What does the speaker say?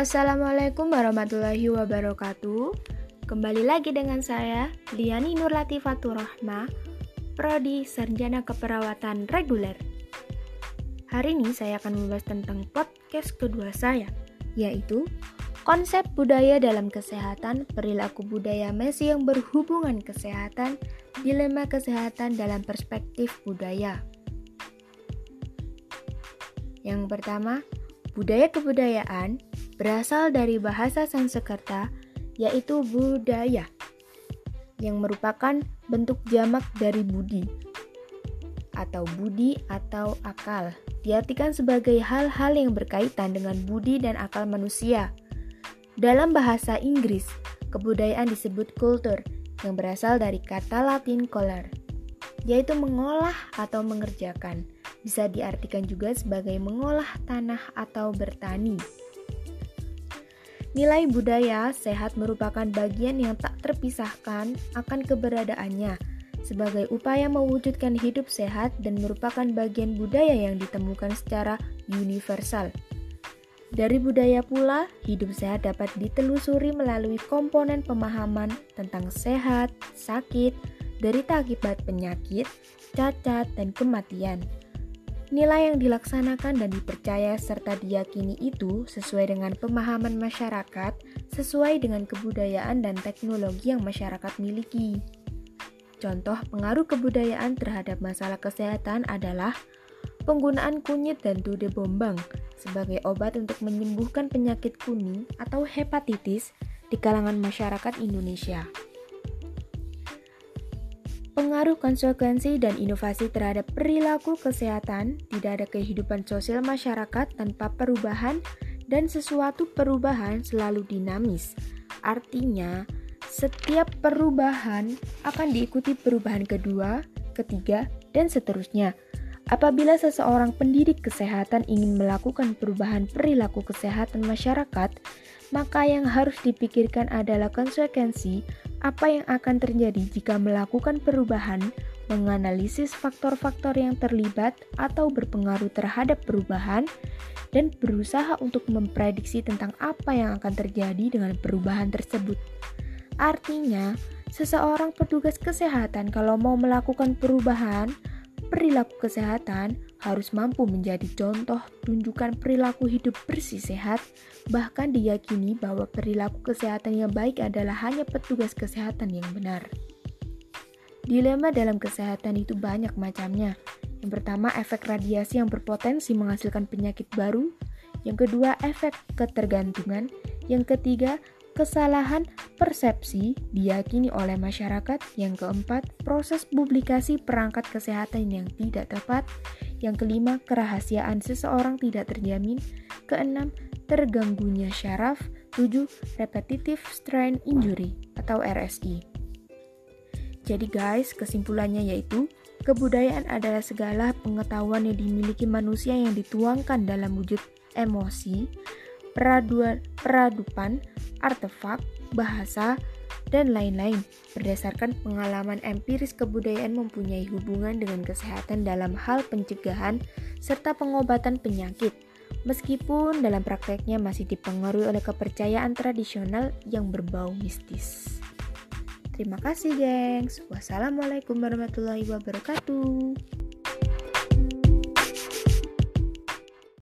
Assalamualaikum warahmatullahi wabarakatuh. Kembali lagi dengan saya, Liani Nur Latifatur Rahma, Prodi Sarjana Keperawatan Reguler. Hari ini saya akan membahas tentang podcast kedua saya, yaitu konsep budaya dalam kesehatan, perilaku budaya Messi yang berhubungan kesehatan, dilema kesehatan dalam perspektif budaya. Yang pertama, budaya kebudayaan berasal dari bahasa Sanskerta yaitu budaya yang merupakan bentuk jamak dari budi atau budi atau akal diartikan sebagai hal-hal yang berkaitan dengan budi dan akal manusia. Dalam bahasa Inggris, kebudayaan disebut culture yang berasal dari kata Latin color, yaitu mengolah atau mengerjakan. Bisa diartikan juga sebagai mengolah tanah atau bertani. Nilai budaya sehat merupakan bagian yang tak terpisahkan akan keberadaannya sebagai upaya mewujudkan hidup sehat dan merupakan bagian budaya yang ditemukan secara universal. Dari budaya pula, hidup sehat dapat ditelusuri melalui komponen pemahaman tentang sehat, sakit, derita akibat penyakit, cacat, dan kematian. Nilai yang dilaksanakan dan dipercaya serta diyakini itu sesuai dengan pemahaman masyarakat, sesuai dengan kebudayaan dan teknologi yang masyarakat miliki. Contoh pengaruh kebudayaan terhadap masalah kesehatan adalah penggunaan kunyit dan tude bombang sebagai obat untuk menyembuhkan penyakit kuning atau hepatitis di kalangan masyarakat Indonesia. Pengaruh konsekuensi dan inovasi terhadap perilaku kesehatan, tidak ada kehidupan sosial masyarakat tanpa perubahan dan sesuatu perubahan selalu dinamis. Artinya, setiap perubahan akan diikuti perubahan kedua, ketiga, dan seterusnya. Apabila seseorang pendidik kesehatan ingin melakukan perubahan perilaku kesehatan masyarakat, maka yang harus dipikirkan adalah konsekuensi apa yang akan terjadi jika melakukan perubahan, menganalisis faktor-faktor yang terlibat atau berpengaruh terhadap perubahan, dan berusaha untuk memprediksi tentang apa yang akan terjadi dengan perubahan tersebut. Artinya, seseorang petugas kesehatan kalau mau melakukan perubahan perilaku kesehatan harus mampu menjadi contoh tunjukkan perilaku hidup bersih sehat, bahkan diyakini bahwa perilaku kesehatan yang baik adalah hanya petugas kesehatan yang benar. Dilema dalam kesehatan itu banyak macamnya. Yang pertama, efek radiasi yang berpotensi menghasilkan penyakit baru. Yang kedua, efek ketergantungan. Yang ketiga, Kesalahan persepsi diyakini oleh masyarakat. Yang keempat, proses publikasi perangkat kesehatan yang tidak tepat. Yang kelima, kerahasiaan seseorang tidak terjamin. Keenam, terganggunya syaraf. Tujuh, repetitive strain injury atau RSI. Jadi guys, kesimpulannya yaitu kebudayaan adalah segala pengetahuan yang dimiliki manusia yang dituangkan dalam wujud emosi, peraduan, peradupan, artefak, bahasa, dan lain-lain. Berdasarkan pengalaman empiris kebudayaan mempunyai hubungan dengan kesehatan dalam hal pencegahan serta pengobatan penyakit, meskipun dalam prakteknya masih dipengaruhi oleh kepercayaan tradisional yang berbau mistis. Terima kasih, gengs. Wassalamualaikum warahmatullahi wabarakatuh.